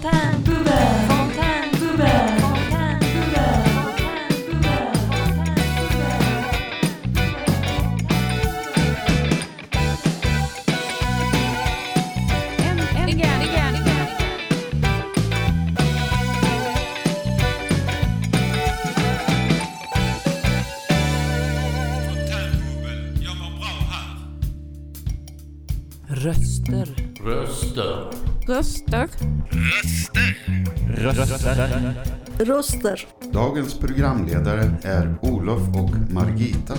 Fontänbubbel, Röster. Röster. Röster. Dagens programledare är Olof och Margita.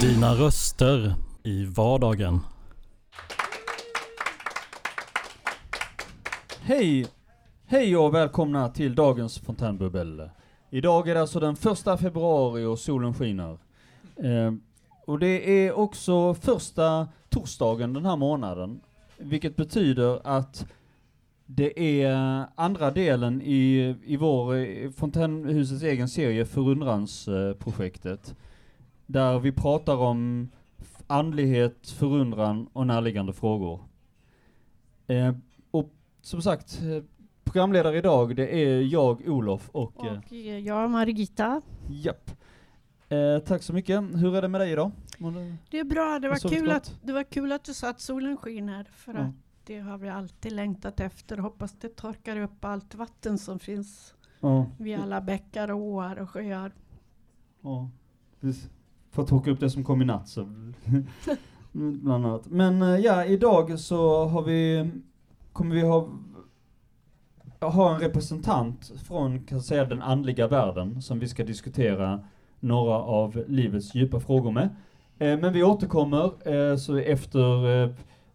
Dina röster i vardagen. Hej! Hej och välkomna till dagens fontänbubbel. Idag är det alltså den första februari och solen skiner. Eh, och det är också första torsdagen den här månaden, vilket betyder att det är andra delen i, i vår, eh, Fontänhusets egen serie Förundransprojektet, där vi pratar om andlighet, förundran och närliggande frågor. Eh, och som sagt, programledare idag det är jag, Olof och... Och eh, jag, Margita. Japp. Eh, tack så mycket. Hur är det med dig idag? Det är bra, det var, kul gott? att, det var kul att du sa att solen skiner. För Ja. att det har vi alltid längtat efter. Hoppas det torkar upp allt vatten som finns Ja. vid alla bäckar och åar och sjöar. ja. För att torka upp det som kom i natt så... Bland annat. Men eh, ja, idag så har vi... Kommer vi ha... Ha en representant från, kan säga, den andliga världen som vi ska diskutera några av livets djupa frågor med. Eh, men vi återkommer eh, så efter eh,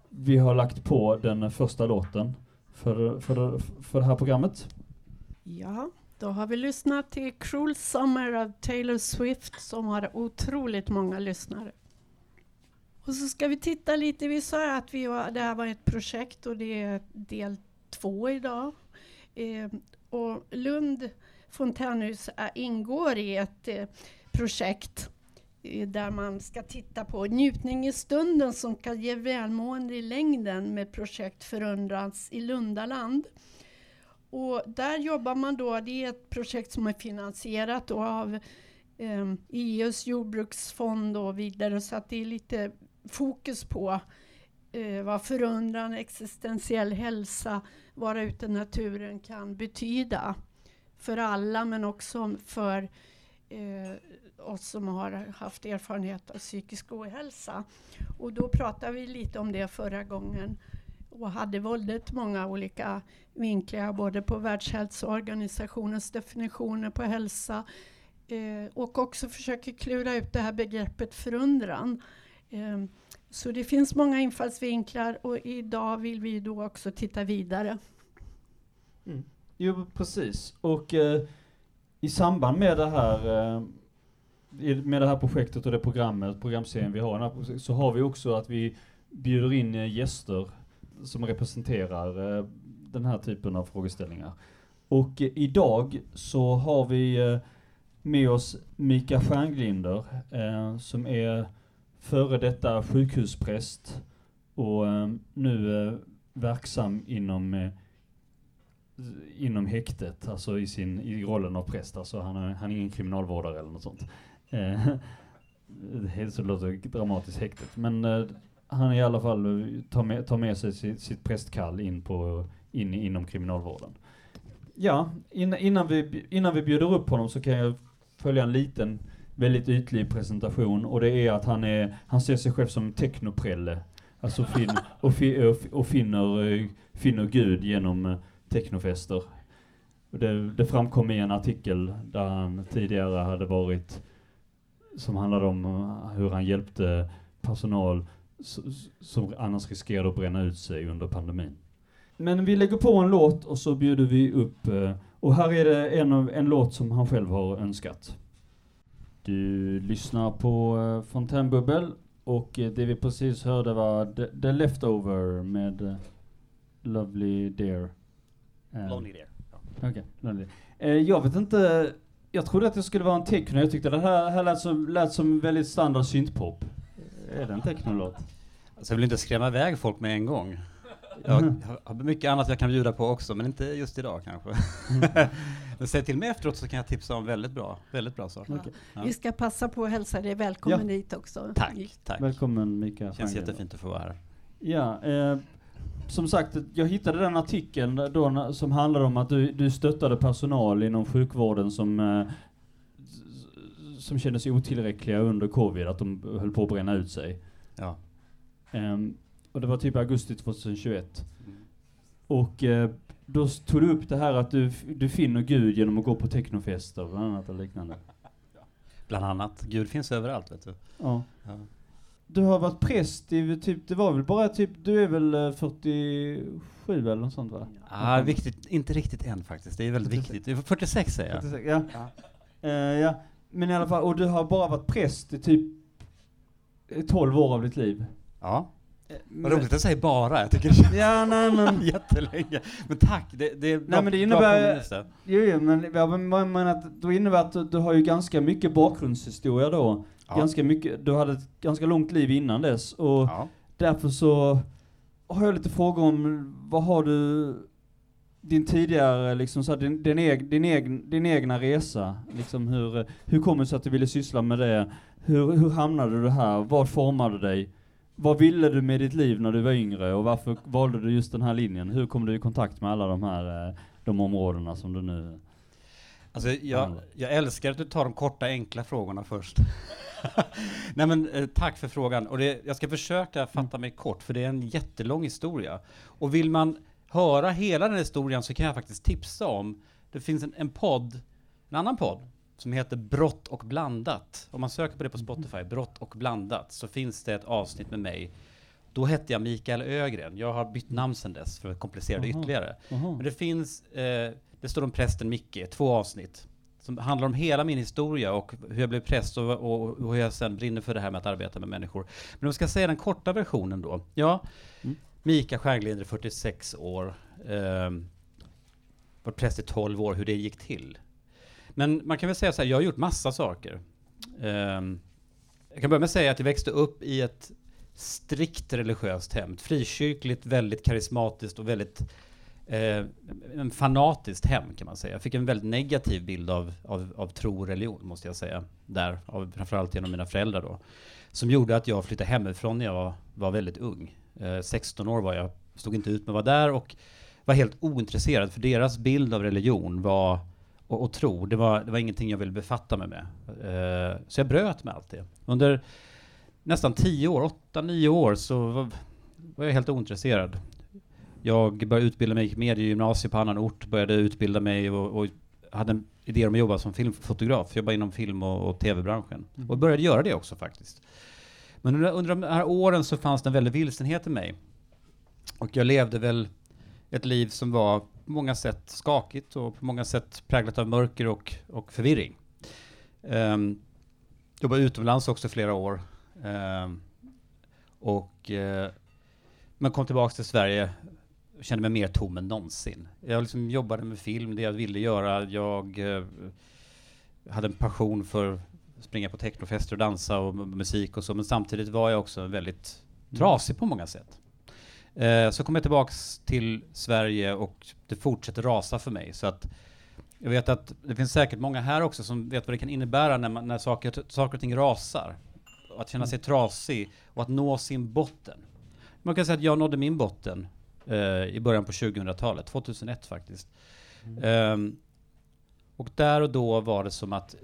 vi har lagt på den första låten för, för, för det här programmet. Ja, då har vi lyssnat till Cruel Summer av Taylor Swift som har otroligt många lyssnare. Och så ska vi titta lite, vi sa att vi var, det här var ett projekt och det är del två idag. Eh, och Lund fontänhus ingår i ett eh, projekt eh, där man ska titta på njutning i stunden som kan ge välmående i längden med projekt Förundrans i Lundaland. Och där jobbar man då, det är ett projekt som är finansierat då av eh, EUs jordbruksfond och vidare så att det är lite fokus på eh, vad förundran, existentiell hälsa, vara ute i naturen kan betyda för alla men också för eh, oss som har haft erfarenhet av psykisk ohälsa. Och då pratade vi lite om det förra gången och hade väldigt många olika vinklar både på Världshälsoorganisationens definitioner på hälsa eh, och också försöker klura ut det här begreppet förundran. Eh, så det finns många infallsvinklar och idag vill vi då också titta vidare. Mm. Jo, precis. Och eh, i samband med det här eh, i- med det här projektet och det programmet, programserien vi har, här så har vi också att vi bjuder in eh, gäster som representerar eh, den här typen av frågeställningar. Och eh, idag så har vi eh, med oss Mika Stjärnglinder, eh, som är före detta sjukhuspräst och eh, nu verksam inom inom häktet, alltså i sin, i rollen av präst, alltså han är, han är ingen kriminalvårdare eller något sånt. Eh, det så låter dramatiskt häktet, men eh, han i alla fall eh, tar med, tar med sig sitt, sitt prästkall in på, in, inom kriminalvården. Ja, in, innan, vi, innan vi bjuder upp honom så kan jag följa en liten, väldigt ytlig presentation och det är att han är, han ser sig själv som technoprelle. Alltså fin, och, fi, och, fi- och finner, eh, finner Gud genom technofester. Det, det framkom i en artikel där han tidigare hade varit, som handlade om eh, hur han hjälpte personal som annars riskerade att bränna ut sig under pandemin. Men vi lägger på en låt och så bjuder vi upp, eh, och här är det en, av, en låt som han själv har önskat. Du lyssnar på eh, Fontänbubbel och det vi precis hörde var The, The Leftover med Lovely Dear. Lonely there. Okej, Lonely. Eh, jag vet inte, jag trodde att det skulle vara en techno, jag tyckte det här, här lät, som, lät som väldigt standard syntpop. är det en technolåt? Alltså jag vill inte skrämma iväg folk med en gång. Jag Mhm. har mycket annat jag kan bjuda på också, men inte just idag kanske. men säg till mig efteråt så kan jag tipsa om väldigt bra, väldigt bra saker. Okej. Ja. Vi ska passa på att hälsa dig välkommen Ja. dit också. Tack, tack. Välkommen Mikael Känns jättefint att få vara här. Ja, eh, som sagt, jag hittade den artikeln då som handlade om att du, du stöttade personal inom sjukvården som, eh, som kände sig otillräckliga under covid, att de höll på att bränna ut sig. Ja. Ehm, och det var typ augusti 2021. Mm. Och eh, då tog du upp det här att du, du finner Gud genom att gå på technofester bland annat och liknande. Bland annat. Gud finns överallt, vet du. Ja. Ja. Du har varit präst i typ, det var väl bara typ, du är väl eh, 47 eller något sånt va? Ah, viktigt, inte riktigt än faktiskt. Det är väldigt 46. viktigt. Det är 46 säger jag. 46, Ja. Eh, ja. Men i alla fall, och du har bara varit präst i typ eh, 12 år av ditt liv. Ja. Men- Vad roligt att säger bara. Jag tycker det Ja, nej men, jättelänge. Men tack, det, det är bra, men det innebär- jo, jo men jag men- men att då innebär att du, du har ju ganska mycket bakgrundshistoria då. Ja. Ganska mycket, du hade ett ganska långt liv innan dess och Ja. därför så har jag lite frågor om, vad har du, din tidigare, liksom så här, din, din, eg, din, egen, din egna resa, liksom hur, hur kommer det sig att du ville syssla med det? Hur, hur hamnade du här? Vad formade dig? Vad ville du med ditt liv när du var yngre och varför valde du just den här linjen? Hur kom du i kontakt med alla de här, eh, de områdena som du nu... Alltså, jag, jag älskar att du tar de korta enkla frågorna först. Nej men eh, tack för frågan. Och det, jag ska försöka fatta mig kort, för det är en jättelång historia. Och vill man höra hela den historien så kan jag faktiskt tipsa om, det finns en, en podd, en annan podd, som heter Brott och blandat. Om man söker på det på Spotify, Brott och blandat, så finns det ett avsnitt med mig. Då hette jag Mikael Ögren. Jag har bytt namn sedan dess för att komplicera det ytterligare. Jaha. Men det finns, eh, det står om prästen Micke, två avsnitt. Som handlar om hela min historia och hur jag blev präst och, och, och hur jag sen brinner för det här med att arbeta med människor. Men om jag ska säga den korta versionen då. Ja, Mm. Mikael Stjernglinder, 46 år. Eh, varit präst i 12 år, hur det gick till. Men man kan väl säga så här, jag har gjort massa saker. Eh, jag kan börja med att säga att jag växte upp i ett strikt religiöst hem. Frikyrkligt, väldigt karismatiskt och väldigt eh, en fanatiskt hem kan man säga. Jag fick en väldigt negativ bild av, av, av tro och religion måste jag säga. Där, av, framförallt genom mina föräldrar då. Som gjorde att jag flyttade hemifrån när jag var, var väldigt ung. Eh, 16 år var jag, stod inte ut med att vara där och var helt ointresserad för deras bild av religion var och, och tro, det var, det var ingenting jag ville befatta mig med. Eh, så jag bröt med allt det. Under nästan 10 år, 8-9 år så var, var jag helt ointresserad. Jag började utbilda mig, gick med i gymnasiet på annan ort, började utbilda mig och, och hade en idé om att jobba som filmfotograf, jobba inom film och, och tv-branschen. Och började göra det också faktiskt. Men under, under de här åren så fanns det en väldig vilsenhet i mig. Och jag levde väl ett liv som var på många sätt skakigt och på många sätt präglat av mörker och, och förvirring. Um, jobbade utomlands också flera år. Ehm, och eh, men kom tillbaks till Sverige kände mig mer tom än någonsin. Jag liksom jobbade med film, det jag ville göra. Jag eh, hade en passion för att springa på technofester och dansa och musik och så, men samtidigt var jag också väldigt trasig på många sätt. Eh, så kom jag tillbaks till Sverige och det fortsätter rasa för mig. Så att jag vet att det finns säkert många här också som vet vad det kan innebära när, man, när saker, saker och ting rasar. Att känna sig trasig och att nå sin botten. Man kan säga att jag nådde min botten eh, i början på 2000-talet, 2001 faktiskt. Ehm, och där och då var det som att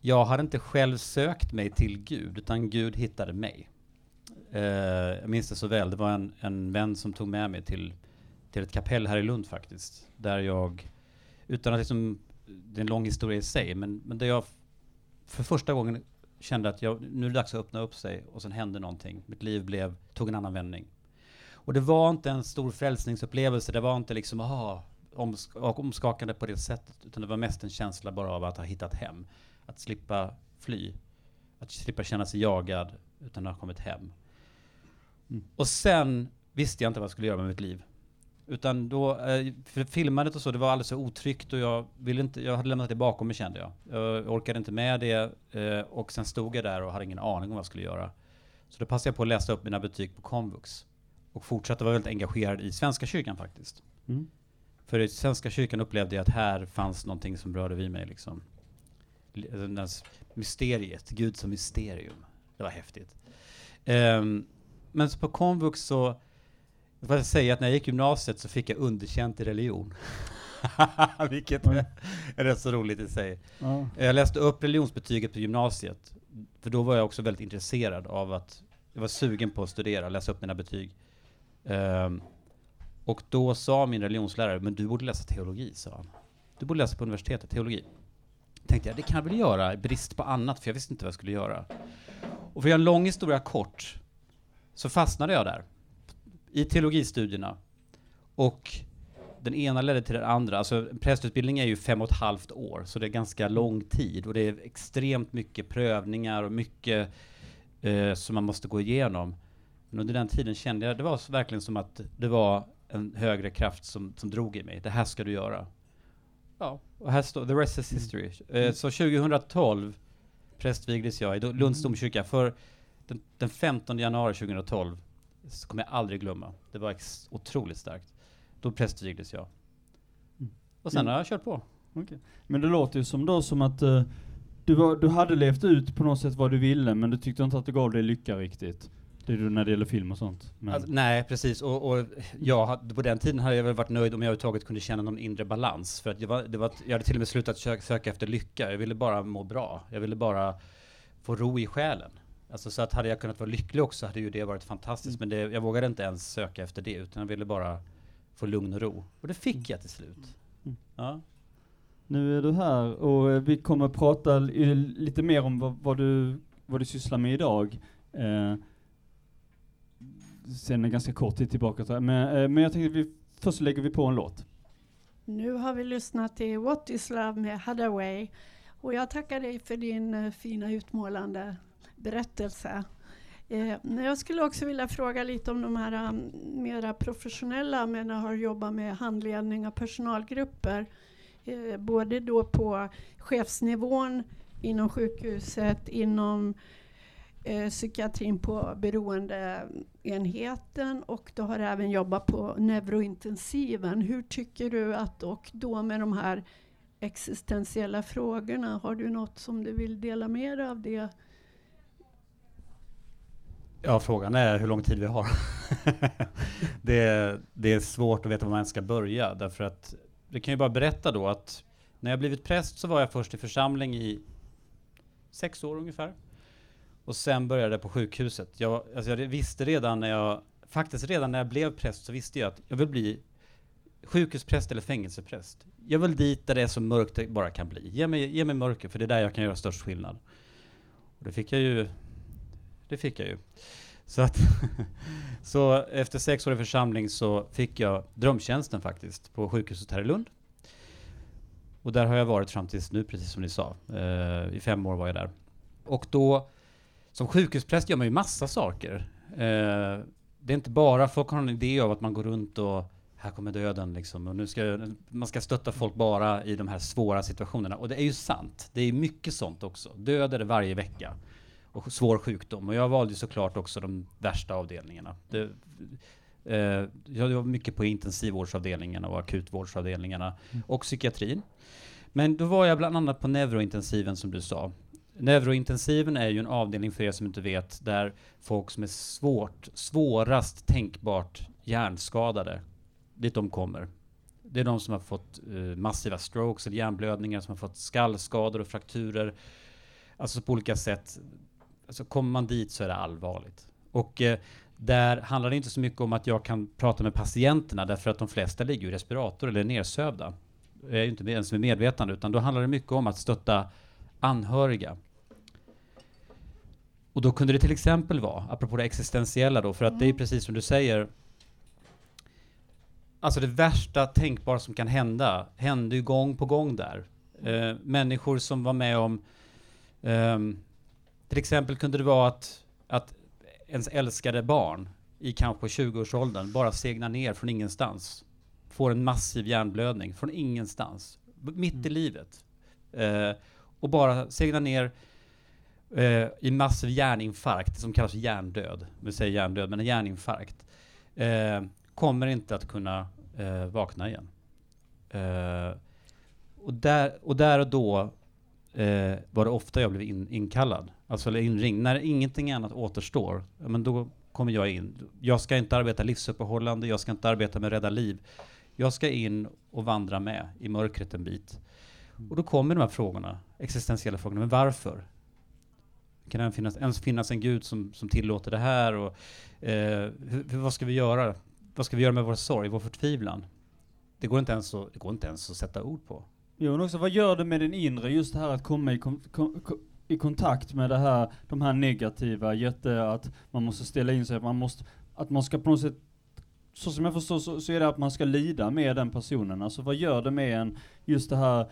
jag hade inte själv sökt mig till Gud, utan Gud hittade mig. Eh, jag minns det så väl, det var en, en vän som tog med mig till, till ett kapell här i Lund faktiskt, där jag, utan att liksom, det är en lång historia i sig, men, men där jag för första gången kände att jag, nu är det dags att öppna upp sig och sen hände någonting. Mitt liv blev, tog en annan vändning. Och det var inte en stor frälsningsupplevelse, det var inte liksom aha, omsk omskakande på det sättet, utan det var mest en känsla bara av att ha hittat hem. Att slippa fly, att slippa känna sig jagad, utan att ha kommit hem. Mm. Och sen visste jag inte vad jag skulle göra med mitt liv. Utan då, eh, för filmandet och så, det var alldeles så otryggt och jag ville inte, jag hade lämnat det bakom mig kände jag. Jag orkade inte med det eh, och sen stod jag där och hade ingen aning om vad jag skulle göra. Så då passade jag på att läsa upp mina betyg på komvux. Och fortsatte vara väldigt engagerad i Svenska kyrkan faktiskt. Mm. För i Svenska kyrkan upplevde jag att här fanns någonting som rörde vid mig liksom. Li- alltså Mysteriet, Gud som mysterium. Det var häftigt. Ehm, men på komvux så, jag får säga att när jag gick gymnasiet så fick jag underkänt i religion. Vilket Oj. är rätt så roligt i sig. Ja. Jag läste upp religionsbetyget på gymnasiet, för då var jag också väldigt intresserad av att, jag var sugen på att studera, läsa upp mina betyg. Ehm, och då sa min religionslärare, men du borde läsa teologi, sa han. Du borde läsa på universitetet, teologi. Tänkte jag, det kan jag väl göra, i brist på annat, för jag visste inte vad jag skulle göra. Och för att göra en lång historia kort, så fastnade jag där, i teologistudierna. Och den ena ledde till den andra. Alltså prästutbildning är ju fem och ett halvt år, så det är ganska lång tid. Och det är extremt mycket prövningar och mycket eh, som man måste gå igenom. Men under den tiden kände jag, det var verkligen som att det var en högre kraft som, som drog i mig. Det här ska du göra. Ja, och här står, the rest is history. Eh, så 2012 prästvigdes jag i Lunds domkyrka. För den, den 15 januari 2012 så kommer jag aldrig glömma. Det var ex- otroligt starkt. Då prästvigdes jag. Mm. Och sen Mm. har jag kört på. Men det låter ju som då som att eh, du, var, du hade levt ut på något sätt vad du ville, men du tyckte inte att det gav dig lycka riktigt. Det är du när det gäller film och sånt. Men, Alltså, nej, precis. Och, och jag, hade- på den tiden hade jag väl varit nöjd om jag överhuvudtaget kunde känna någon inre balans. För att jag, var, det var, jag hade till och med slutat söka, söka efter lycka. Jag ville bara må bra. Jag ville bara få ro i själen. Alltså så att hade jag kunnat vara lycklig också hade ju det varit fantastiskt. Men det, jag vågade inte ens söka efter det, utan jag ville bara få lugn och ro. Och det fick jag till slut. Mm. Ja. Nu är du här och eh, vi kommer prata li- lite mer om vad, vad, du, vad du sysslar med idag. Eh, sen en ganska kort tid tillbaka. Men, eh, men jag tänkte vi, först lägger vi på en låt. Nu har vi lyssnat till What is Love med Hathaway. Och jag tackar dig för din eh, fina utmålande berättelse. Eh, men jag skulle också vilja fråga lite om de här um, mera professionella men har jobbat med handledning av personalgrupper. Eh, både då på chefsnivån inom sjukhuset, inom eh, psykiatrin på beroende beroendeenheten och du har även jobbat på neurointensiven. Hur tycker du att, och då med de här existentiella frågorna, har du något som du vill dela med dig av det? Ja, frågan är hur lång tid vi har. det, är, det är svårt att veta var man ska börja, därför att vi kan ju bara berätta då att när jag blivit präst så var jag först i församling i sex år ungefär. Och sen började jag på sjukhuset. Jag, alltså jag visste redan när jag, faktiskt redan när jag blev präst så visste jag att jag vill bli sjukhuspräst eller fängelsepräst. Jag vill dit där det är så mörkt det bara kan bli. Ge mig, ge mig mörker, för det är där jag kan göra störst skillnad. Och det fick jag ju det fick jag ju. Så, att så efter sex år i församling så fick jag drömtjänsten faktiskt på sjukhuset här i Lund. Och där har jag varit fram tills nu, precis som ni sa. Uh, I fem år var jag där. Och då, som sjukhuspräst gör man ju massa saker. Eh, det är inte bara, folk har en idé av att man går runt och här kommer döden liksom. Och nu ska, man ska stötta folk bara i de här svåra situationerna. Och det är ju sant. Det är mycket sånt också. Död är det varje vecka och svår sjukdom. Och jag valde såklart också de värsta avdelningarna. Det, eh, jag var mycket på intensivvårdsavdelningarna och akutvårdsavdelningarna och psykiatrin. Men då var jag bland annat på neurointensiven som du sa. Neurointensiven är ju en avdelning för er som inte vet där folk som är svårt, svårast tänkbart hjärnskadade, dit de kommer. Det är de som har fått uh, massiva strokes eller hjärnblödningar, som har fått skallskador och frakturer. Alltså på olika sätt alltså kommer man dit så är det allvarligt. Och uh, där handlar det inte så mycket om att jag kan prata med patienterna därför att de flesta ligger i respirator eller är nersövda. Jag är ju inte ens med medvetande utan då handlar det mycket om att stötta anhöriga. Och då kunde det till exempel vara, apropå det existentiella då, för att det är precis som du säger, alltså det värsta tänkbara som kan hända hände ju gång på gång där. Eh, människor som var med om ehm, till exempel kunde det vara att, att ens älskade barn i kanske 20-årsåldern bara segnar ner från ingenstans. Får en massiv hjärnblödning från ingenstans. Mitt i livet. Eh, och bara segnar ner eh, i massiv hjärninfarkt, som kallas hjärndöd, vi säger hjärndöd, men en hjärninfarkt, eh, kommer inte att kunna eh, vakna igen. Eh, och, där, och där och då eh, var det ofta jag blev in, inkallad, alltså eller inringd. När ingenting annat återstår, men då kommer jag in. Jag ska inte arbeta livsuppehållande, jag ska inte arbeta med rädda liv. Jag ska in och vandra med i mörkret en bit. Och då kommer de här frågorna, existentiella frågorna. Men varför? Kan det finnas, ens finnas en gud som, som tillåter det här? Och, eh, hur, vad ska vi göra? Vad ska vi göra med vår sorg, vår förtvivlan? Det går inte ens att, det går inte ens att sätta ord på. Jo, men också vad gör det med den inre, just det här att komma i, kom, kom, kom, i kontakt med det här, de här negativa, jätte, att man måste ställa in sig, att man måste, att man ska på något sätt, så som jag förstår så, så är det att man ska lida med den personen, alltså vad gör det med en, just det här,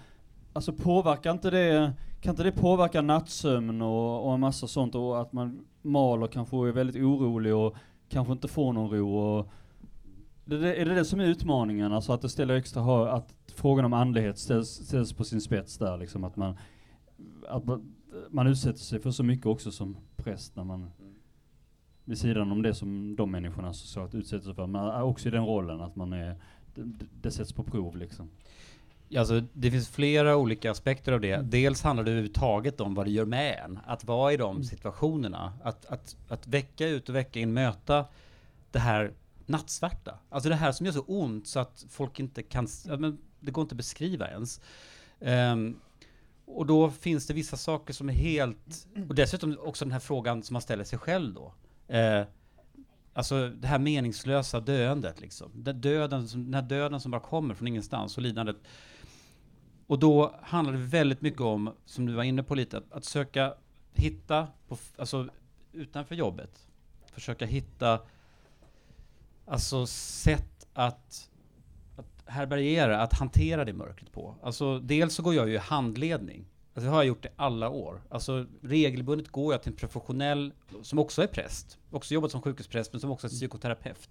alltså påverkar inte det, kan inte det påverka nattsömn och, och en massa sånt och att man mal och kanske är väldigt orolig och kanske inte får någon ro och det, det, är det det som är utmaningen, alltså att det ställer extra, hö- att frågan om andlighet ställs, ställs på sin spets där liksom, att man, att man, man utsätter sig för så mycket också som präst när man, vid sidan om det som de människorna så att utsätter sig för, men också i den rollen att man är, det, det sätts på prov liksom. Alltså, det finns flera olika aspekter av det. Mm. Dels handlar det överhuvudtaget om vad det gör med en. Att vara i de Mm. situationerna. Att, att, att vecka ut och vecka in möta det här nattsvarta. Alltså det här som gör så ont så att folk inte kan, det går inte att beskriva ens. Ehm, och då finns det vissa saker som är helt, och dessutom också den här frågan som man ställer sig själv då. Eh, Alltså det här meningslösa döendet liksom. Den, döden, som- den här döden som bara kommer från ingenstans och lidandet. Och då handlar det väldigt mycket om, som du var inne på lite, att, att söka hitta, på, alltså utanför jobbet, försöka hitta alltså sätt att, att härbärgera, att hantera det mörkret på. Alltså dels så går jag ju i handledning. Alltså det har jag gjort i alla år. Alltså regelbundet går jag till en professionell, som också är präst, också jobbat som sjukhuspräst, men som också är psykoterapeut.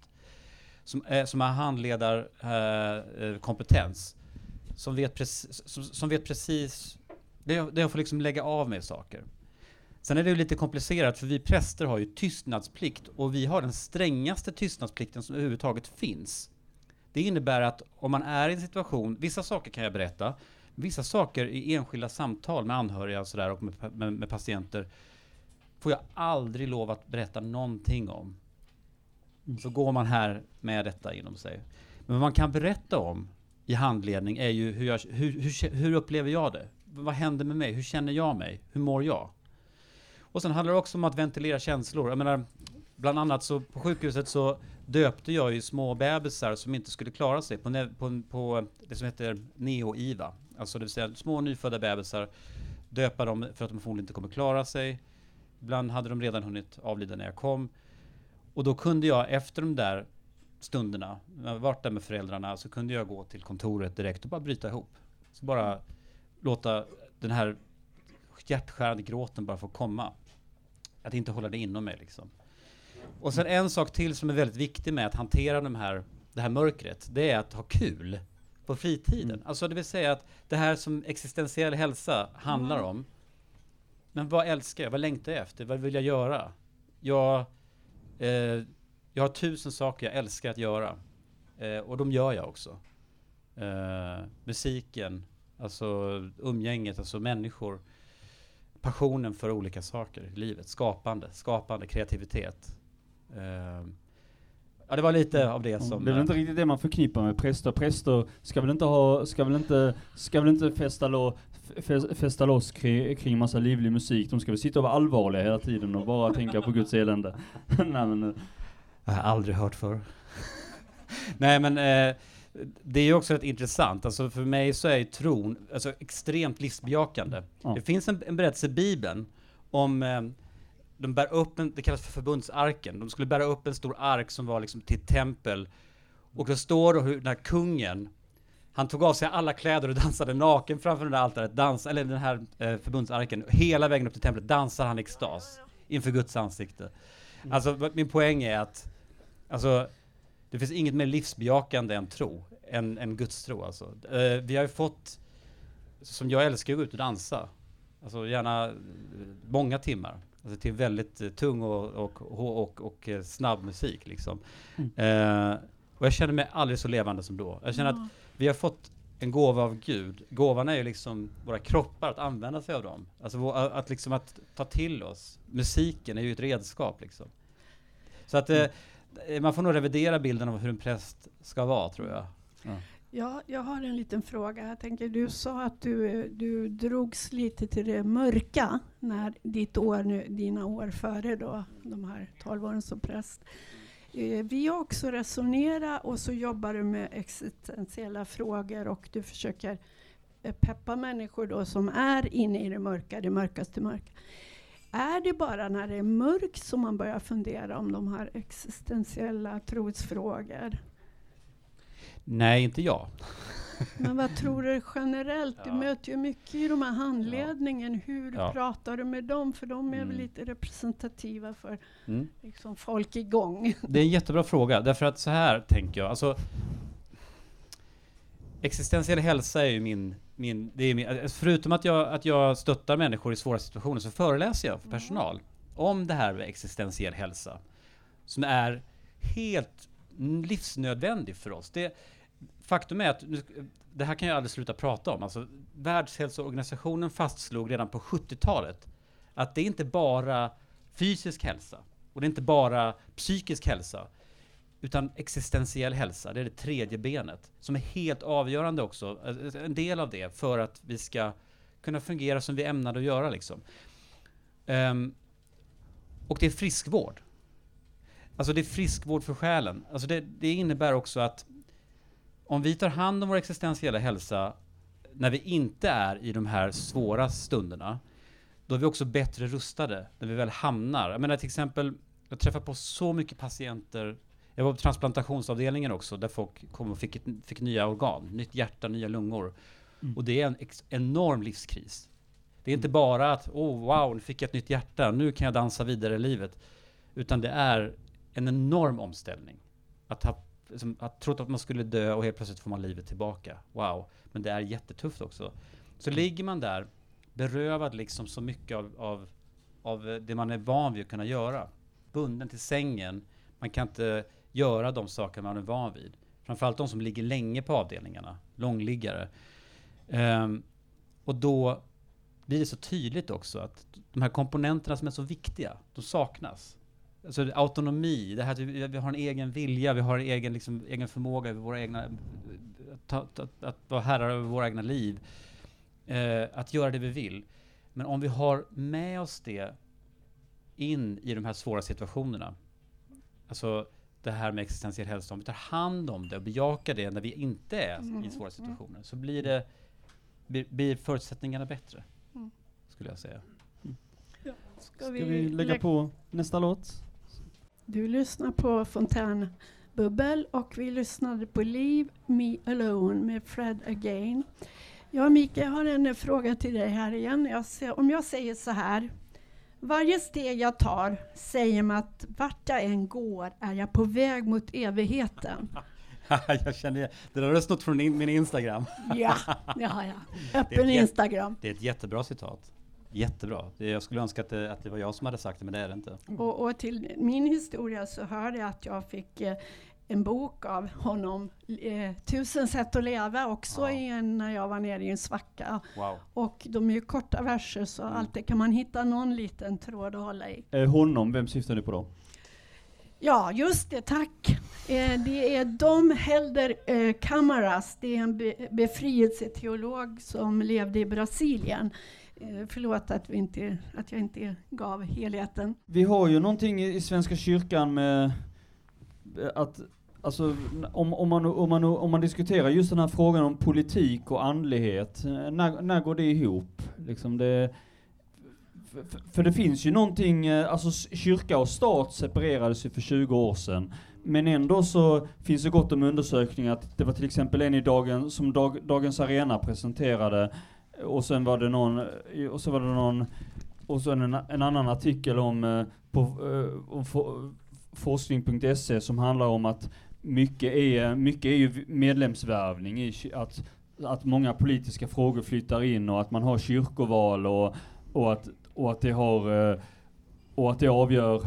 Som, eh, är, som har handledarkompetens. Eh, eh, kompetens som vet, precis, som, som vet precis, där jag, där jag får liksom lägga av med saker. Sen är det ju lite komplicerat för vi präster har ju tystnadsplikt och vi har den strängaste tystnadsplikten som överhuvudtaget finns. Det innebär att om man är i en situation, vissa saker kan jag berätta, vissa saker i enskilda samtal med anhöriga och, sådär, och med, med, med patienter får jag aldrig lov att berätta någonting om. Så går man här med detta inom sig. Men vad man kan berätta om i handledning är ju hur, jag, hur, hur, hur upplever jag det? Vad händer med mig? Hur känner jag mig? Hur mår jag? Och sen handlar det också om att ventilera känslor. Jag menar, bland annat så på sjukhuset så döpte jag ju små bebisar som inte skulle klara sig på, på, på det som heter neo-IVA. Alltså det vill säga små nyfödda bebisar, döpa dem för att de förmodligen inte kommer klara sig. Ibland hade de redan hunnit avlida när jag kom. Och då kunde jag efter de där stunderna, när jag varit där med föräldrarna, så kunde jag gå till kontoret direkt och bara bryta ihop. Så bara låta den här hjärtskärande gråten bara få komma. Att inte hålla det inom mig liksom. Och sen en sak till som är väldigt viktig med att hantera de här, det här mörkret, det är att ha kul på fritiden. Alltså det vill säga att det här som existentiell hälsa handlar om, men vad älskar jag? Vad längtar jag efter? Vad vill jag göra? Jag, eh, jag har tusen saker jag älskar att göra. Eh, och de gör jag också. Eh, musiken, alltså umgänget, alltså människor. Passionen för olika saker i livet. Skapande, skapande, kreativitet. Eh, ja, det var lite av det som... det är väl eh, inte riktigt det man förknippar med präster. Präster ska väl inte ha, ska väl inte, ska väl inte festa, lo, festa loss kring, kring massa livlig musik. De ska väl sitta och vara allvarliga hela tiden och bara tänka på Guds elände. Nej men, eh, Jag har aldrig hört förr. Nej men eh, det är ju också rätt intressant. Alltså för mig så är ju tron alltså, extremt livsbejakande. Ja. Det finns en, en berättelse i Bibeln om eh, de bär upp en, det kallas för förbundsarken. De skulle bära upp en stor ark som var liksom till tempel. Och det står då hur den här kungen, han tog av sig alla kläder och dansade naken framför det där altaret, dans, eller den här eh, förbundsarken. Hela vägen upp till templet dansar han i extas inför Guds ansikte. Alltså min poäng är att Alltså, det finns inget mer livsbejakande än tro, än, än Guds tro alltså. Eh, vi har ju fått, som jag älskar att gå ut och dansa. Alltså gärna eh, många timmar. Alltså till väldigt eh, tung och, och, och, och, och snabb musik liksom. Eh, och jag känner mig aldrig så levande som då. Jag känner att vi har fått en gåva av Gud. Gåvan är ju liksom våra kroppar, att använda sig av dem. Alltså vår- att liksom att ta till oss. Musiken är ju ett redskap liksom. Så att eh, Eh, man får nog revidera bilden av hur en präst ska vara tror jag. Ja, jag har en liten fråga. Jag tänker, du sa att du, du drogs lite till det mörka när ditt år nu, dina år före då, de här 12 åren som präst. Eh, Vi har också resonerat och så jobbar du med existentiella frågor och du försöker peppa människor då som är inne i det mörka, det mörkaste mörka. Är det bara när det är mörkt som man börjar fundera om de här existentiella trosfrågor? Nej, inte jag. Men vad tror du generellt? Du Ja. möter ju mycket i de här handledningen. Hur Ja. pratar du med dem? För de är väl Mm. lite representativa för Mm. liksom, folk igång. Det är en jättebra fråga, därför att så här tänker jag. Alltså, existentiell hälsa är ju min... min, det är min alltså, förutom att jag, att jag stöttar människor i svåra situationer så föreläser jag för personal om det här med existentiell hälsa. Som är helt livsnödvändig för oss. Det, faktum är att, det här kan jag aldrig sluta prata om. Alltså, Världshälsoorganisationen fastslog redan på 70-talet att det är inte bara fysisk hälsa och det är inte bara psykisk hälsa utan existentiell hälsa, det är det tredje benet som är helt avgörande också, eh, en del av det för att vi ska kunna fungera som vi ämnade att göra liksom. Um, och det är friskvård. Alltså det är friskvård för själen. Alltså det, det innebär också att om vi tar hand om vår existentiella hälsa när vi inte är i de här svåra stunderna, då är vi också bättre rustade när vi väl hamnar. Jag menar till exempel, jag träffar på så mycket patienter jag var på transplantationsavdelningen också, där folk kom och fick, ett, fick nya organ, nytt hjärta, nya lungor. Och det är en enorm livskris. Det är inte bara att, oh wow, nu fick jag ett nytt hjärta, nu kan jag dansa vidare i livet. Utan det är en enorm omställning. Att ha liksom, att trott att man skulle dö och helt plötsligt får man livet tillbaka. Wow. Men det är jättetufft också. Så ligger man där, berövad liksom så mycket av, av, av det man är van vid att kunna göra. Bunden till sängen. Man kan inte göra de saker man är van vid. Framförallt de som ligger länge på avdelningarna, långliggare. Um, och då blir det så tydligt också att de här komponenterna som är så viktiga, de saknas. Alltså autonomi, det här att vi, vi har en egen vilja, vi har en egen, liksom, egen förmåga över våra egna, att, att, att vara herrar över våra egna liv. Uh, att göra det vi vill. Men om vi har med oss det in i de här svåra situationerna, alltså det här med existentiell hälsa, om vi tar hand om det och bejakar det när vi inte är i svåra situationer, så blir det blir, blir förutsättningarna bättre. Mm. Skulle jag säga. Ska Ska vi lägga lä- på nästa låt? Du lyssnar på Fontänbubbel och vi lyssnade på Leave Me Alone med Fred Again. Ja, Mika, jag har en fråga till dig här igen. Jag ser, om jag säger så här. Varje steg jag tar säger mig att vart jag än går är jag på väg mot evigheten. jag känner det. Det där har du snott från in, min Instagram. Ja, det har jag. Det Öppen jätte- Instagram. Det är ett jättebra citat. Jättebra. Det, jag skulle önska att det, att det var jag som hade sagt det, men det är det inte. Och, och till min historia så hörde jag att jag fick eh, en bok av honom, eh, Tusen sätt att leva, också i en, när jag var nere i en svacka. Wow. Och de är ju korta verser så Mm. alltid kan man hitta någon liten tråd att hålla i. Eh, honom, vem syftar du på då? Ja, just det, tack. Eh, det är Dom Helder eh, Camaras, det är en be befrielseteolog som levde i Brasilien. Eh, förlåt att, vi inte, att jag inte gav helheten. Vi har ju någonting i, i Svenska kyrkan med att Alltså om, om, man, om, man, om man diskuterar just den här frågan om politik och andlighet, eh, när, när går det ihop? Liksom det, för, för- det finns ju någonting, eh, alltså kyrka och stat separerades ju för 20 år sedan. Men ändå så finns det gott om undersökningar att det var till exempel en i dagen, som dag, Dagens Arena presenterade, och sen var det någon, eh, och så var det någon och sen en, en annan artikel om, på, om for, forskning.se som handlar om att mycket är, mycket är ju medlemsvärvning i att, att många politiska frågor flyttar in och att man har kyrkoval och, och, att, och att det har eh, och att det avgör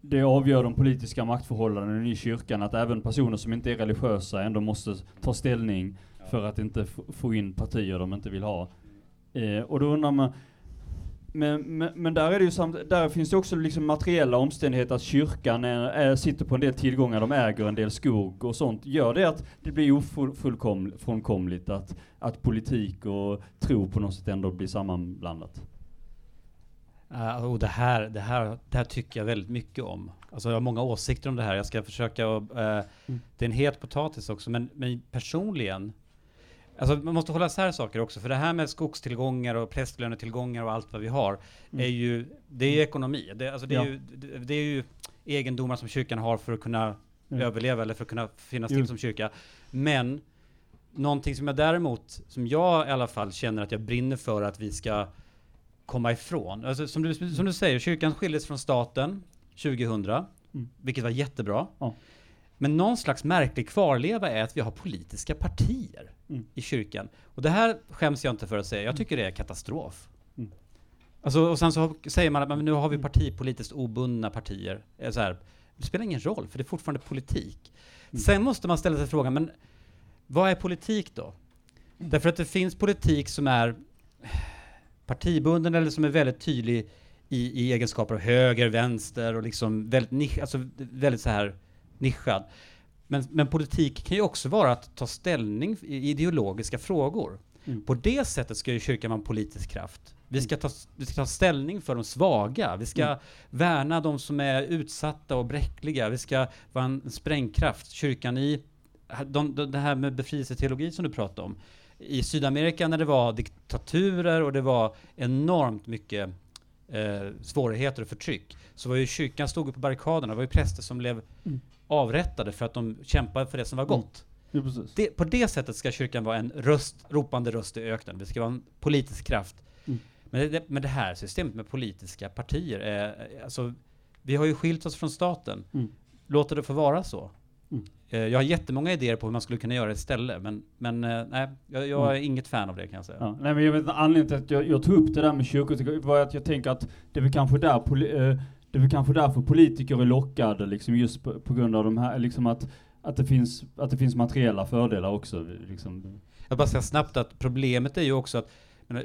det avgör de politiska maktförhållandena i kyrkan, att även personer som inte är religiösa ändå måste ta ställning för att inte få in partier de inte vill ha. Eh, och då undrar man, men, men, men där är det ju samt, där finns det också liksom materiella omständigheter att kyrkan är, är, sitter på en del tillgångar, de äger en del skog och sånt. Gör det att det blir ofrånkomligt att, att politik och tro på något sätt ändå blir sammanblandat? Uh, och det, här, det, här, det här tycker jag väldigt mycket om. Alltså jag har många åsikter om det här. Jag ska försöka att, eh, Det är en het potatis också, men, men personligen Alltså man måste hålla isär saker också, för det här med skogstillgångar och prästlönetillgångar och allt vad vi har, är ju, det är ju ekonomi. Det, alltså det, är Ja. ju, det, det är ju egendomar som kyrkan har för att kunna Mm. överleva eller för att kunna finnas Jo. till som kyrka. Men någonting som jag däremot, som jag i alla fall känner att jag brinner för att vi ska komma ifrån. Alltså, som, du, som du säger, kyrkan skildes från staten 2000, vilket var jättebra. Ja. Men någon slags märklig kvarleva är att vi har politiska partier Mm. i kyrkan. Och det här skäms jag inte för att säga, jag tycker det är katastrof. Mm. Alltså, och sen så säger man att men nu har vi partipolitiskt obundna partier. Eh, Så här, det spelar ingen roll, för det är fortfarande politik. Mm. Sen måste man ställa sig frågan, men vad är politik då? Därför att det finns politik som är partibunden eller som är väldigt tydlig i, i egenskaper av höger, vänster och liksom väldigt, nisch, alltså väldigt så här nischad. Men, men politik kan ju också vara att ta ställning i ideologiska frågor. Mm. På det sättet ska ju kyrkan vara en politisk kraft. Vi ska, ta, vi ska ta ställning för de svaga. Vi ska Mm. värna de som är utsatta och bräckliga. Vi ska vara en sprängkraft. Kyrkan i de, de, det här med befrielseteologi som du pratade om. I Sydamerika när det var diktaturer och det var enormt mycket eh, svårigheter och förtryck så var ju kyrkan stod på barrikaderna. Det var ju präster som blev Mm. Avrättade för att de kämpade för det som var gott. Ja. Det, på det sättet ska kyrkan vara en röst, ropande röst i öknen. Det ska vara en politisk kraft. Mm. Men, det, men det här systemet med politiska partier är, alltså, vi har ju skilt oss från staten. Mm. Låter det få vara så. Mm. Eh, Jag har jättemånga idéer på hur man skulle kunna göra istället, men, men eh, nej, jag, jag är inget fan av det kan jag säga. Ja, nej men jag vet anledningen till att jag, jag tog upp det där med kyrkor var att jag tänker att det är väl kanske där eh, det är väl kanske därför politiker är lockade liksom just på, på grund av de här, liksom att, att det finns, att det finns materiella fördelar också liksom. Jag bara säga snabbt att problemet är ju också att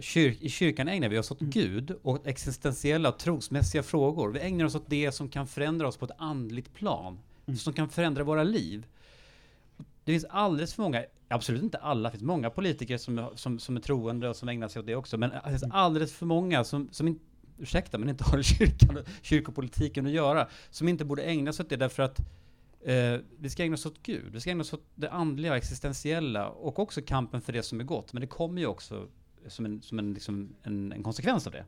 kyr, i kyrkan ägnar vi oss Mm. åt Gud och åt existentiella trosmässiga frågor. Vi ägnar oss åt det som kan förändra oss på ett andligt plan. Mm. Som kan förändra våra liv. Det finns alldeles för många, absolut inte alla, det finns många politiker som, som, som är troende och som ägnar sig åt det också. Men det finns Mm. alldeles för många som, som inte, ursäkta, men inte har kyrkan, kyrkopolitiken att göra. Som inte borde ägna sig åt det därför att Eh, vi ska ägna oss åt Gud, vi ska ägna oss åt det andliga, existentiella och också kampen för det som är gott. Men det kommer ju också som en, som en, liksom en, en konsekvens av det.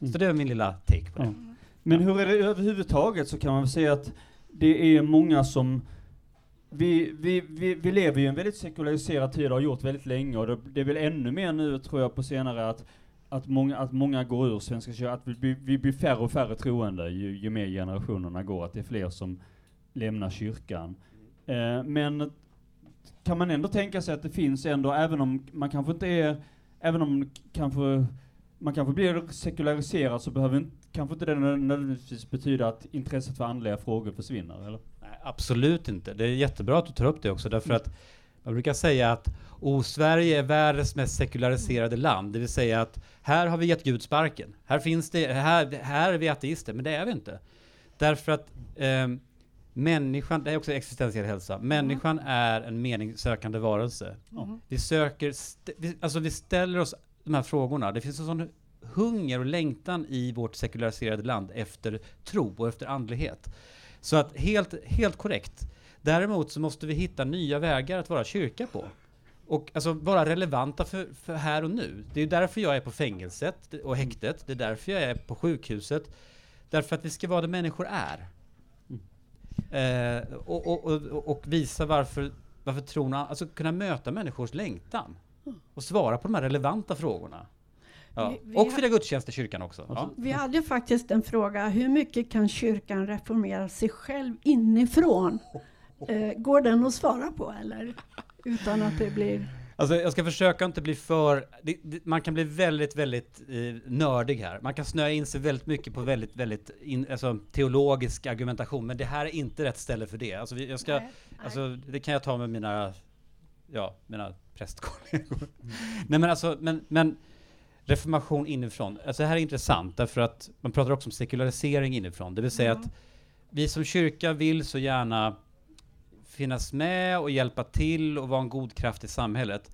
Mm. Så det är min lilla take på det. Ja. Men hur är det överhuvudtaget så kan man väl säga att det är många som vi, vi, vi, vi lever ju i en väldigt sekulariserad tid och har gjort väldigt länge och det, det är väl ännu mer nu tror jag på senare att, att, många, att många går ur Svenska kyrkan, att vi, vi blir färre och färre troende ju, ju mer generationerna går, att det är fler som lämnar kyrkan. Eh, men kan man ändå tänka sig att det finns ändå, även om man kanske inte är, även om kanske man kanske blir sekulariserad så behöver inte, kanske inte det nödvändigtvis betyda att intresset för andliga frågor försvinner, eller? Nej, absolut inte. Det är jättebra att du tar upp det också därför att man brukar säga att oh, Sverige är världens mest sekulariserade land. Det vill säga att här har vi gett Gud sparken. Här finns det, här, här är vi ateister, men det är vi inte. Därför att ehm, människan, det är också existentiell hälsa, människan är en meningssökande varelse. Ja. Vi söker, st- vi, alltså vi ställer oss de här frågorna. Det finns en sån hunger och längtan i vårt sekulariserade land efter tro och efter andlighet. Så att helt, helt korrekt. Däremot så måste vi hitta nya vägar att vara kyrka på. Och alltså vara relevanta för, för här och nu. Det är ju därför jag är på fängelset och häktet. Det är därför jag är på sjukhuset. Därför att vi ska vara det människor är. Eh, och, och, och, och visa varför, varför tron, alltså kunna möta människors längtan. Och svara på de här relevanta frågorna. Ja. Vi- vi och fira gudstjänst i kyrkan också. Ja. Alltså, Vi hade faktiskt en fråga, hur mycket kan kyrkan reformera sig själv inifrån? Eh, går den att svara på eller? Utan att det blir... Alltså jag ska försöka inte bli för, det, det, man kan bli väldigt, väldigt eh, nördig här. Man kan snöa in sig väldigt mycket på väldigt, väldigt in, alltså, teologisk argumentation, men det här är inte rätt ställe för det. Alltså, vi- jag ska, Nej, nej. alltså, det kan jag ta med mina, ja, mina prästkollegor. Nej men alltså, men, men reformation inifrån. Alltså det här är intressant därför att man pratar också om sekularisering inifrån. Det vill säga Mm. att vi som kyrka vill så gärna finnas med och hjälpa till och vara en god kraft i samhället.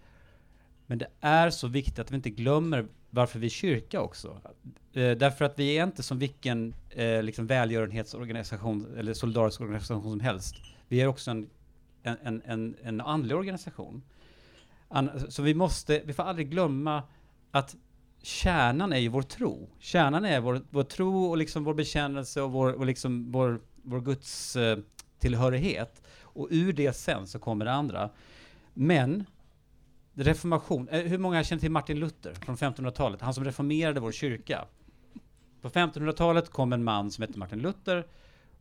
Men det är så viktigt att vi inte glömmer varför vi är kyrka också. Eh, därför att vi är inte som vilken eh, liksom välgörenhetsorganisation eller solidarisk organisation som helst. Vi är också en, en, en, en, andlig organisation. An, så vi måste, vi får aldrig glömma att kärnan är ju vår tro. Kärnan är vår, vår tro och liksom vår bekännelse och vår, och liksom vår, vår Guds eh, tillhörighet. Och ur det sen så kommer det andra. Men reformation, eh, hur många känner till Martin Luther från 1500-talet? Han som reformerade vår kyrka. På 1500-talet kom en man som hette Martin Luther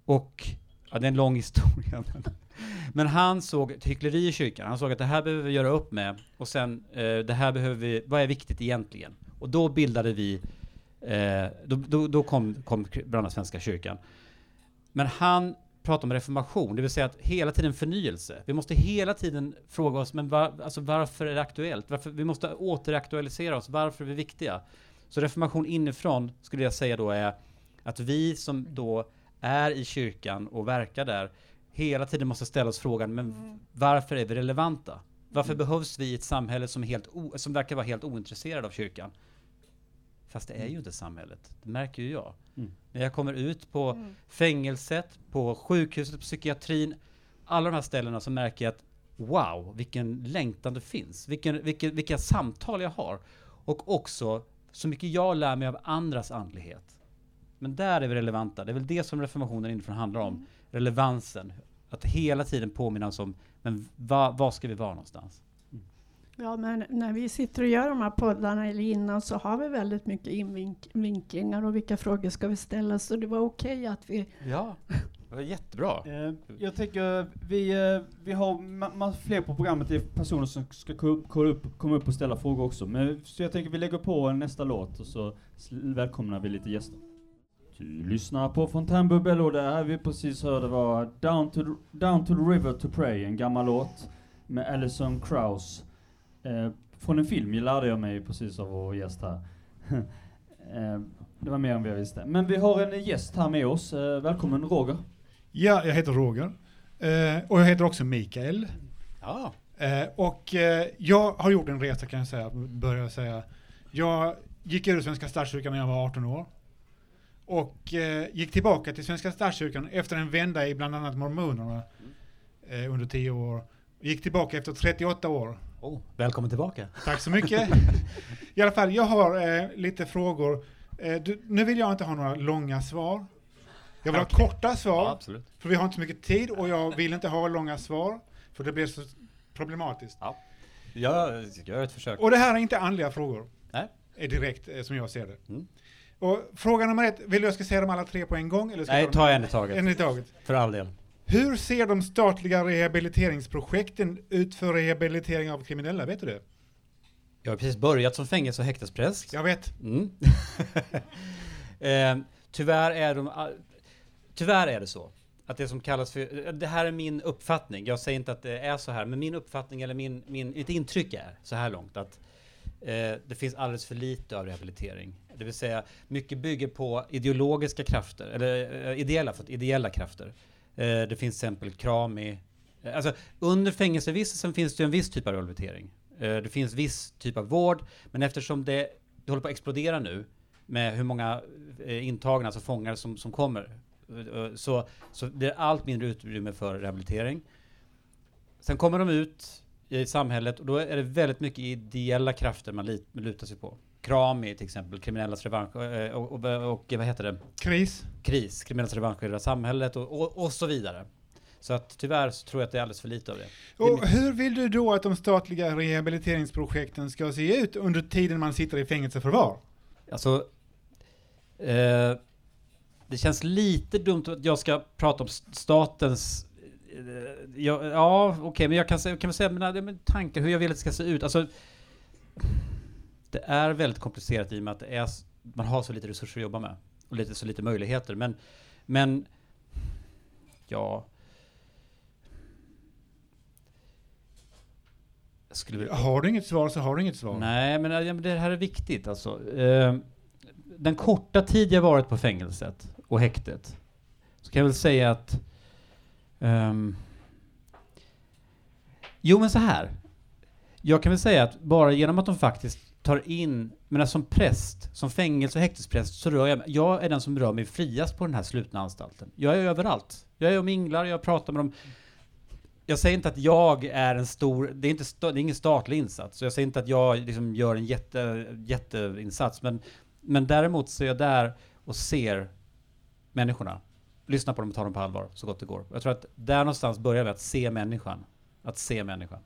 och, ja det är en lång historia. Men, men han såg ett hyckleri i kyrkan. Han såg att det här behöver vi göra upp med och sen eh, det här behöver vi, vad är viktigt egentligen? Och då bildade vi, eh, då, då, då kom, kom bland annat Svenska kyrkan. Men han pratar om reformation, det vill säga att hela tiden förnyelse. Vi måste hela tiden fråga oss, men var, alltså varför är det aktuellt? Varför, vi måste återaktualisera oss, varför är vi viktiga? Så reformation inifrån skulle jag säga då är att vi som då är i kyrkan och verkar där hela tiden måste ställa oss frågan, men varför är vi relevanta? Varför behövs vi i ett samhälle som, helt som verkar vara helt ointresserad av kyrkan? Fast det är ju inte samhället, det märker ju jag. Mm. När jag kommer ut på Mm. fängelset, på sjukhuset, på psykiatrin, alla de här ställena så märker jag att wow, vilken längtan det finns. Vilken, vilken, vilka samtal jag har. Och också så mycket jag lär mig av andras andlighet. Men där är vi relevanta. Det är väl det som reformationen inifrån handlar om. Relevansen. Att hela tiden påminna oss om, men va, var ska vi vara någonstans? Ja, men när vi sitter och gör de här poddarna eller innan så har vi väldigt mycket invinklingar och vilka frågor ska vi ställa. Så det var okej att vi... Ja, det var jättebra. Eh, jag tänker, vi, eh, vi har ma- fler på programmet, det är personer som ska ko- komma upp, komma upp och ställa frågor också. Men, så jag tänker vi lägger på nästa låt och så välkomnar vi lite gäster. Du lyssnar på Fontänbubbel och det här vi precis hörde var Down to, the- Down to the River to Pray, en gammal låt med Alison Krauss. Eh, från en film, jag lärde jag mig precis av vår gäst här. eh, det var mer än vad jag visste. Men vi har en gäst här med oss. Eh, välkommen Roger. Ja, jag heter Roger. Eh, och jag heter också Mikael. Ja, Eh, och eh, jag har gjort en resa kan jag säga, börjar jag säga. Jag gick ur Svenska Statskyrkan när jag var 18 år. Och eh, gick tillbaka till Svenska Statskyrkan efter en vända i bland annat mormonerna eh, under 10 år. Gick tillbaka efter 38 år. Oh, välkommen tillbaka. Tack så mycket. I alla fall, jag har eh, lite frågor. Eh, du, nu vill jag inte ha några långa svar. Jag vill ha korta svar. Ja, absolut. För vi har inte så mycket tid och jag vill inte ha långa svar. För det blir så problematiskt. Jag gör ett försök. Och det här är inte andliga frågor. Nej. Är direkt eh, som jag ser det. Mm. Och fråga nummer ett, vill du jag ska säga dem alla tre på en gång? Eller ska Nej, jag ta en i taget. en i taget. För all del. Hur ser de statliga rehabiliteringsprojekten ut för rehabilitering av kriminella? Vet du det? Jag har precis börjat som fängelse och häktespräst. Jag vet. Mm. eh, tyvärr är de... Tyvärr är det så. Att det som kallas för... Det här är min uppfattning. Jag säger inte att det är så här. Men min uppfattning eller min, min, mitt intryck är så här långt att eh, det finns alldeles för lite av rehabilitering. Det vill säga, mycket bygger på ideologiska krafter, eller eh, ideella, för, ideella krafter. Eh, det finns till exempel Krami. Eh, alltså, under fängelsevistelsen finns det en viss typ av rehabilitering. Eh, det finns viss typ av vård, men eftersom det, det håller på att explodera nu med hur många intagna, alltså fångar som, som kommer, så, så det är allt mindre utrymme för rehabilitering. Sen kommer de ut i samhället och då är det väldigt mycket ideella krafter man lutar sig på. Krami till exempel, kriminellas revansch eh, och, och, och, och vad heter det? Kris. kris, kriminellas revansch i det samhället och, och, så vidare. Så att tyvärr så tror jag att det är alldeles för lite av det. det Och hur vill du då att de statliga rehabiliteringsprojekten ska se ut under tiden man sitter i fängelseförvar? Alltså, eh, det känns lite dumt att jag ska prata om statens Eh, Ja, ja okej, men jag kan, säga- kan väl säga mina tankar hur jag vill att det ska se ut. Alltså, det är väldigt komplicerat i och med att är, man har så lite resurser att jobba med. Och lite, så lite möjligheter. Men, men ja... Vilja... Har du inget svar så har du inget svar. Nej, men, det här är viktigt alltså. Eh, den korta tid jag varit på fängelset och häktet, så kan jag väl säga att... ehm, jo, men så här. Jag kan väl säga att bara genom att de faktiskt tar in, men som präst, som fängelse och häktespräst, så rör jag mig, jag är den som rör mig friast på den här slutna anstalten. Jag är överallt. Jag är och minglar, jag pratar med dem. Jag säger inte att jag är en stor, det är, inte det är ingen statlig insats, så jag säger inte att jag liksom gör en jätte, jätteinsats, men, men däremot så är jag där och ser människorna. Lyssnar på dem och tar dem på allvar så gott det går. Jag tror att där någonstans börjar vi att se människan. Att se människan.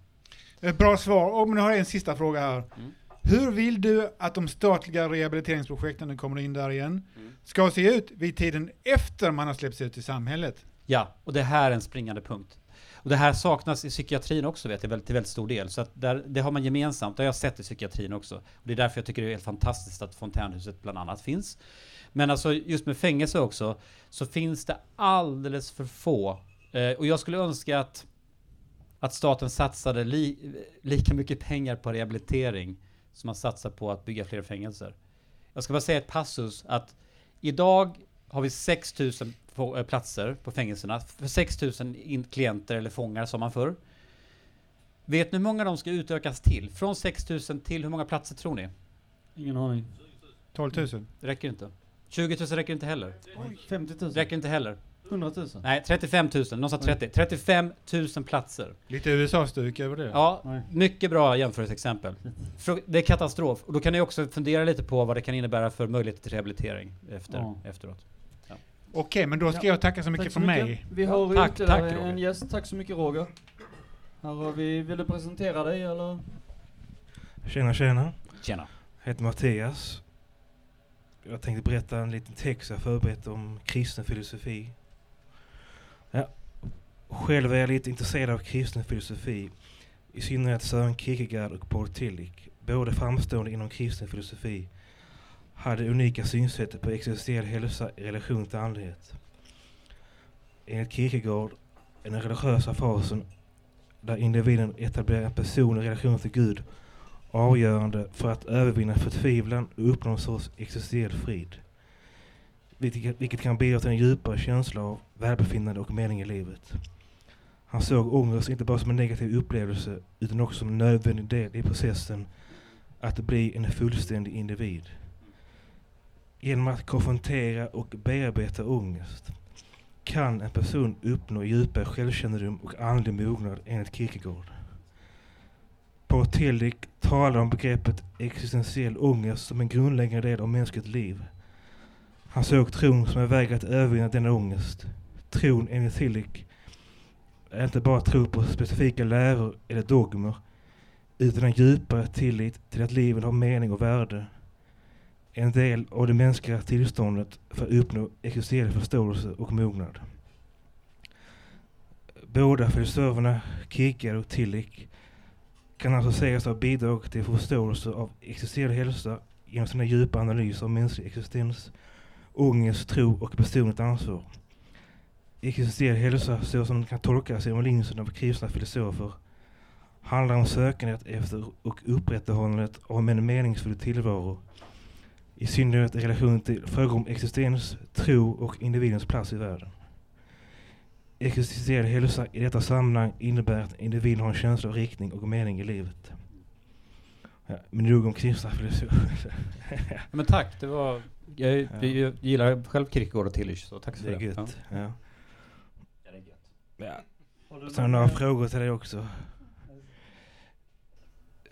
Ett bra svar. Och nu har jag en sista fråga här. Mm. Hur vill du att de statliga rehabiliteringsprojekten, nu kommer in där igen, ska se ut vid tiden efter man har släppts ut i samhället? Ja, och det här är en springande punkt. Och det här saknas i psykiatrin också vet jag till väldigt stor del. Så att där, det har man gemensamt, det har jag sett i psykiatrin också. Och det är därför jag tycker det är helt fantastiskt att Fontänhuset bland annat finns. Men alltså just med fängelse också, så finns det alldeles för få. Eh, och jag skulle önska att, att staten satsade li, lika mycket pengar på rehabilitering som man satsar på att bygga fler fängelser. Jag ska bara säga ett passus att idag har vi 6 000 få- eh, platser på fängelserna. För 6 000 in- klienter eller fångar som man förr. Vet ni hur många de ska utökas till? Från 6 000 till hur många platser tror ni? Ingen aning. 12 000? Det räcker inte. 20 000 räcker inte heller. 50 000? Räcker inte heller. 100 000? Nej, 35 000. Någon sa 30. 35 000 platser. Lite USA-stuk över det. Ja, Nej. mycket bra jämförelseexempel. Det är katastrof. Och då kan ni också fundera lite på vad det kan innebära för möjlighet till rehabilitering efter, Ja. efteråt. Okej, men då ska Ja. jag tacka så mycket Tack så från mycket. mig. Vi har Tack, ytterligare tack, Roger. en gäst. Tack så mycket Roger. Här har vi, vill du presentera dig eller? Tjena tjena, Tjena. jag heter Mattias. Jag tänkte berätta en liten text jag förberett om kristen filosofi. Själv är jag lite intresserad av kristen filosofi. I synnerhet Sören Kierkegaard och Paul Tillich. Båda framstående inom kristen filosofi hade unika synsätt på existentiell hälsa i relation till andlighet. Enligt Kierkegaard är den religiösa fasen där individen etablerar en personlig relation till Gud avgörande för att övervinna förtvivlan och uppnå en sorts existentiell frid. Vilket, vilket kan bidra till en djupare känsla av välbefinnande och mening i livet. Han såg ångest inte bara som en negativ upplevelse utan också som en nödvändig del i processen att bli en fullständig individ. Genom att konfrontera och bearbeta ångest kan en person uppnå djupare självkännedom och andlig mognad enligt Kierkegaard. Paul Tillich talar om begreppet existentiell ångest som en grundläggande del av mänskligt liv. Han såg tron som en väg att övervinna denna ångest. Tron enligt Tillich inte bara tro på specifika läror eller dogmer utan en djupare tillit till att livet har mening och värde. En del av det mänskliga tillståndet för att uppnå existerande förståelse och mognad. Båda filosoferna, Kierkegaard och Tillich, kan alltså sägas ha bidragit till förståelse av existerande hälsa genom sina djupa analyser av mänsklig existens, ångest, tro och personligt ansvar. Existentiell hälsa, så som den kan tolkas genom linsen av kristna filosofer, handlar om sökandet efter och upprätthållandet av en meningsfull tillvaro, i synnerhet i relation till frågor om existens, tro och individens plats i världen. Existentiell hälsa i detta sammanhang innebär att individen har en känsla av riktning och mening i livet. Ja, men nog om kristna filosofer. Ja, men tack, det var... Jag, jag gillar själv Kierkegaard och Tillich, så tack så det för gött. Ja. Ja. Det. Ja. Sen har några frågor till dig också.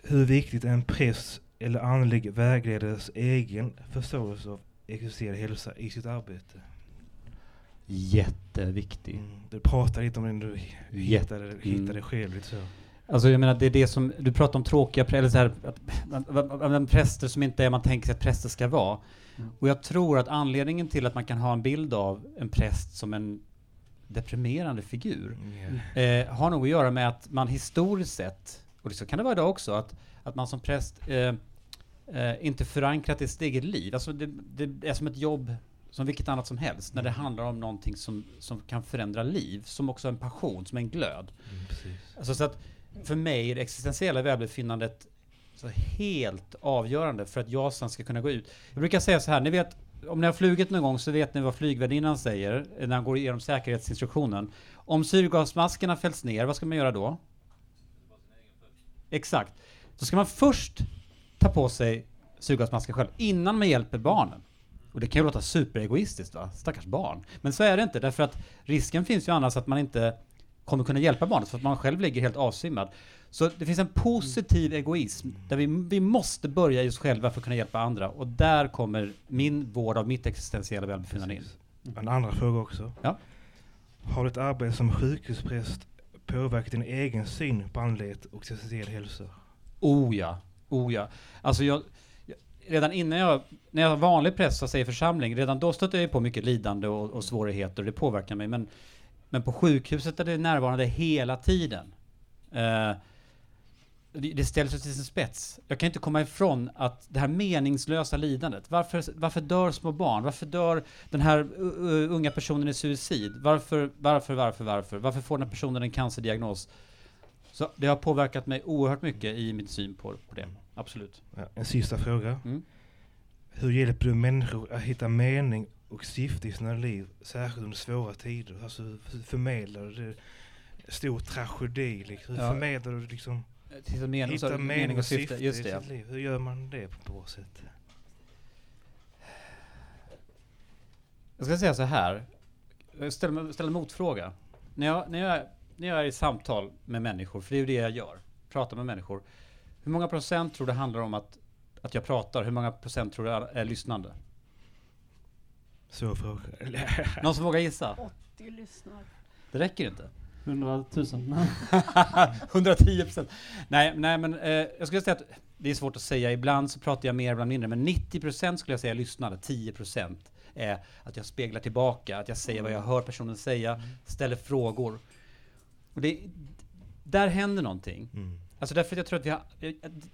Hur viktigt är en präst eller andlig vägledares egen förståelse av existerande hälsa i sitt arbete? Jätteviktig. Mm. Du pratar lite om det, du hittade, Mm. hittade själv lite så. Alltså jag menar, det är det som, du pratar om tråkiga eller så här, att, att, att, att präster som inte är man tänker sig att präster ska vara. Mm. Och jag tror att anledningen till att man kan ha en bild av en präst som en deprimerande figur Ja. eh, har nog att göra med att man historiskt sett, och så kan det vara idag också, att, att man som präst eh, eh, inte förankrat i sitt eget liv. Alltså det, det är som ett jobb som vilket annat som helst, när det handlar om någonting som, som kan förändra liv, som också är en passion, som är en glöd. Mm. Alltså så att för mig är det existentiella välbefinnandet så helt avgörande för att jag sen ska kunna gå ut. Jag brukar säga så här, ni vet, om ni har flugit någon gång så vet ni vad flygvärdinnan säger när han går igenom säkerhetsinstruktionen. Om syrgasmaskerna fälls ner, vad ska man göra då? Exakt. Då ska man först ta på sig syrgasmasken själv innan man hjälper barnen. Och det kan ju låta superegoistiskt va? Stackars barn. Men så är det inte, därför att risken finns ju annars att man inte kommer kunna hjälpa barnet för att man själv ligger helt avsvimmad. Så det finns en positiv egoism där vi, vi måste börja i oss själva för att kunna hjälpa andra. Och där kommer min vård av mitt existentiella välbefinnande in. En andra fråga också. Ja. Har ditt arbete som sjukhuspräst påverkat din egen syn på andlighet och existentiell hälsa? Oh ja, oh ja. Alltså jag, redan innan jag, när jag var vanlig präst så säger församling, redan då stötte jag på mycket lidande och, och svårigheter och det påverkar mig. Men, men på sjukhuset är det närvarande hela tiden. Eh, det, ställs till sin spets. Jag kan inte komma ifrån att det här meningslösa lidandet. Varför, varför dör små barn? Varför dör den här unga personen i suicid? Varför, varför, varför, varför? Varför får den här personen en cancerdiagnos? Så det har påverkat mig oerhört mycket i min syn på, på det. Absolut. Ja, en sista fråga. Mm. Hur hjälper du människor att hitta mening och syfte i sina liv, särskilt under svåra tider? Alltså förmedlar du det? Stor tragedi, liksom. hur Ja. förmedlar du liksom Hitta mening, så- hitta mening och syfte Just i det, ja. sitt liv? Hur gör man det på ett bra sätt? Jag ska säga så här. Mig- ställer en motfråga. När jag, när, jag, är- när jag är i samtal med människor, för det är ju det jag gör, pratar med människor. Hur många procent tror det handlar om att, att jag pratar? Hur många procent tror du är, är lyssnande? Så fråga. Någon som vågar gissa? 80 lyssnar. Det räcker inte. 100 000. 110 procent. Nej, nej, men eh, jag skulle säga att det är svårt att säga. Ibland så pratar jag mer, ibland mindre. Men 90 procent skulle jag säga lyssnade. 10 procent är att jag speglar tillbaka, att jag säger vad jag hör personen säga, ställer frågor. Och det, där händer någonting. Mm. Alltså därför att jag tror att vi har,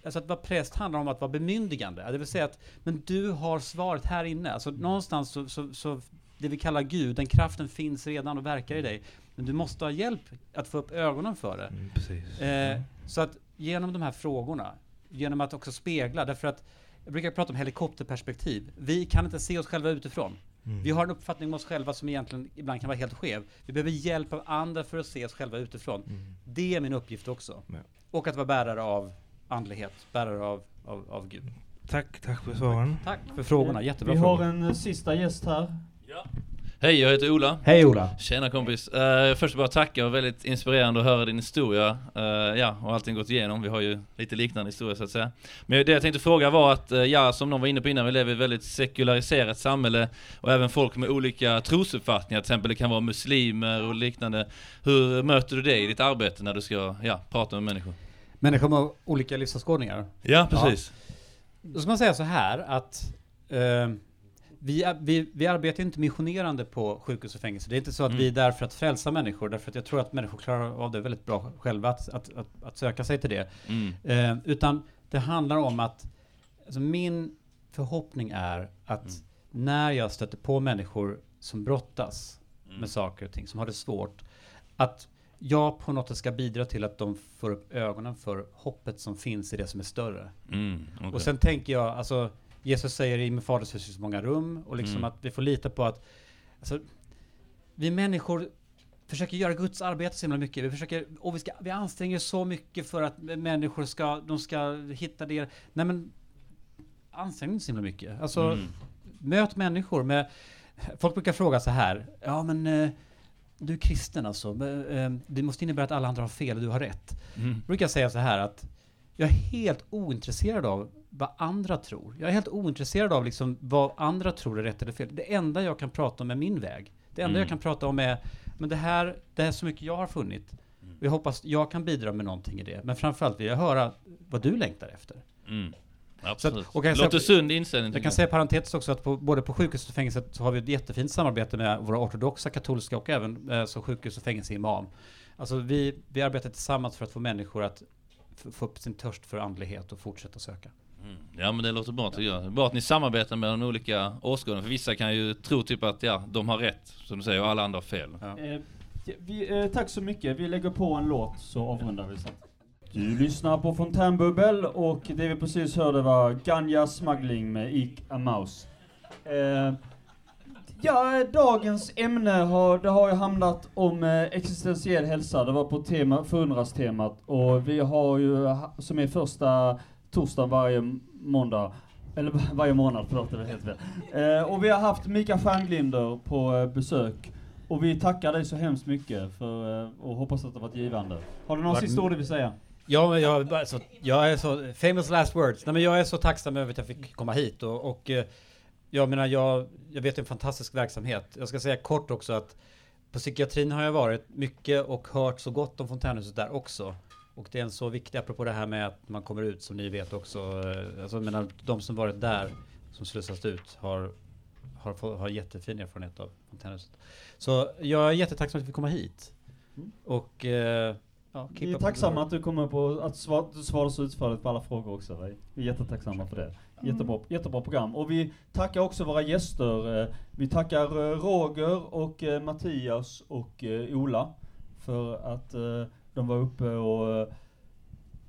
alltså att vara präst handlar om att vara bemyndigande. Det vill säga att, men du har svaret här inne. Alltså någonstans så, så, så det vi kallar Gud, den kraften finns redan och verkar i dig. Men du måste ha hjälp att få upp ögonen för det. Mm, precis. Eh, så att genom de här frågorna, genom att också spegla, därför att jag brukar prata om helikopterperspektiv. Vi kan inte se oss själva utifrån. Mm. Vi har en uppfattning om oss själva som egentligen ibland kan vara helt skev. Vi behöver hjälp av andra för att se oss själva utifrån. Mm. Det är min uppgift också. Ja. Och att vara bärare av andlighet, bärare av, av, av Gud. Tack, tack för svaren. Tack för frågorna, jättebra Vi har frågor. en eh, sista gäst här. Hej, jag heter Ola. Hej Ola! Tjena kompis. Uh, först bara tacka och väldigt inspirerande att höra din historia. Eh, ja, och allting gått igenom. Vi har ju lite liknande historia så att säga. Men det jag tänkte fråga var att, eh, ja, som någon var inne på innan, vi lever i ett väldigt sekulariserat samhälle och även folk med olika trosuppfattningar, till exempel det kan vara muslimer och liknande. Hur möter du det i ditt arbete när du ska, ja, prata med människor? Människor med olika livsåskådningar. Ja, precis. Då ska man säga så här att eh, vi, vi, vi arbetar inte missionerande på sjukhus och fängelse. Det är inte så att Mm. vi är där för att frälsa människor, därför att jag tror att människor klarar av det väldigt bra själva, att, att, att, att söka sig till det. Mm. Eh, utan det handlar om att, alltså min förhoppning är att Mm. när jag stöter på människor som brottas Mm. med saker och ting, som har det svårt, att jag på något sätt ska bidra till att de får upp ögonen för hoppet som finns i det som är större. Mm, okej. Och sen tänker jag, alltså Jesus säger i min faders hus finns många rum och liksom Mm. att vi får lita på att alltså, vi människor försöker göra Guds arbete så himla mycket. Vi försöker, och vi, ska, vi anstränger så mycket för att människor ska, de ska hitta det. Nej men, ansträng inte så himla mycket. Alltså, Mm. möt människor med, folk brukar fråga så här, ja men eh, du är kristen alltså, men, eh, det måste innebära att alla andra har fel och du har rätt. Mm. Jag brukar säga så här att jag är helt ointresserad av vad andra tror. Jag är helt ointresserad av liksom vad andra tror är rätt eller fel. Det enda jag kan prata om är min väg. Det enda Mm. jag kan prata om är, men det här, det här är så mycket jag har funnit. Mm. Jag hoppas jag kan bidra med någonting i det. Men framförallt vill jag höra vad du längtar efter. Mm. Absolut. och kan jag Låter säga- sund inställning. Jag kan säga parentetiskt också att på, både på sjukhus och fängelset så har vi ett jättefint samarbete med våra ortodoxa, katolska och även eh, som sjukhus och fängelseimam. Alltså vi, vi arbetar tillsammans för att få människor att få upp sin törst för andlighet och fortsätta söka. Mm. Ja men det låter bra tycker jag. Bra att ni samarbetar med de olika åskådarna. För vissa kan ju tro typ att ja, de har rätt, som du säger, och alla andra har fel. Eh, vi, eh, tack så mycket. Vi lägger på en låt så avrundar vi sen. Du lyssnar på Fontänbubbel och det vi precis hörde var Ganja Smuggling med Eek a Mouse. Eh, ja, dagens ämne har, det har ju handlat om eh, existentiell hälsa. Det var på tema, förundras-temat och vi har ju, som är första torsdagen varje måndag, eller varje månad, förlåt det var helt fel. Eh, och vi har haft Mika Stjärnglinder på eh, besök och vi tackar dig så hemskt mycket för, eh, och hoppas att det varit givande. Har du några Vart- sista ord du vill säga? Ja, men jag, alltså, jag är så, famous last words. Nej, men jag är så tacksam över att jag fick komma hit och, och eh, jag menar, jag, jag vet en fantastisk verksamhet. Jag ska säga kort också att på psykiatrin har jag varit mycket och hört så gott om Fontänhuset där också. Och det är en så viktig, apropå det här med att man kommer ut som ni vet också. eh, Alltså, jag menar, de som varit där, som slussas ut, har, har, har jättefin erfarenhet av Fontänhuset. Så jag är jättetacksam att vi fick komma hit. Och eh, ja, Vi är tacksamma att du kommer på att svar, du svarar så utförligt på alla frågor också. Va? Vi är jättetacksamma för det. Jättebra, jättebra program. Och vi tackar också våra gäster. Eh, Vi tackar eh, Roger och Mattias och Ola för att de var uppe och,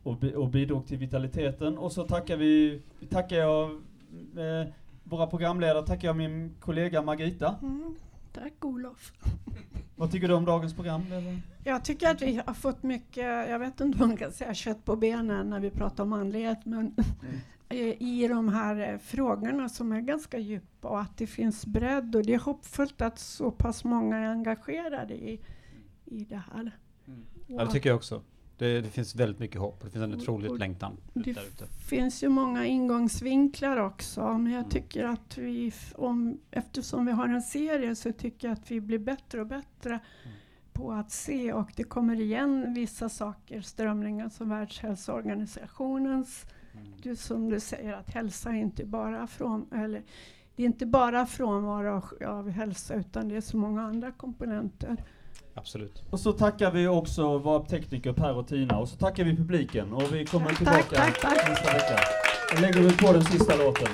och, och bidrog till vitaliteten. Och så tackar vi, tackar jag eh, våra programledare, tackar jag min kollega Margita. Mm, tack Olof. Vad tycker du om dagens program? Eller? Jag tycker att vi har fått mycket, jag vet inte om man kan säga kött på benen när vi pratar om andlighet, men eh, i de här eh, frågorna som är ganska djupa och att det finns bredd och det är hoppfullt att så pass många är engagerade i, i det här. Ja, det tycker jag också. Det, det finns väldigt mycket hopp. Det finns en Och- otroligt och längtan Det där ute. finns ju många ingångsvinklar också, men jag tycker att vi, om, eftersom vi har en serie så tycker jag att vi blir bättre och bättre på att se och det kommer igen vissa saker, strömningar som Världshälsoorganisationens, du, som du säger att hälsa är inte bara från, eller det är inte bara frånvaro av, av hälsa utan det är så många andra komponenter. Absolut. Och så tackar vi också våra tekniker Per och Tina och så tackar vi publiken och vi kommer tillbaka tack, tack. nästa vecka. Då lägger vi på den sista låten.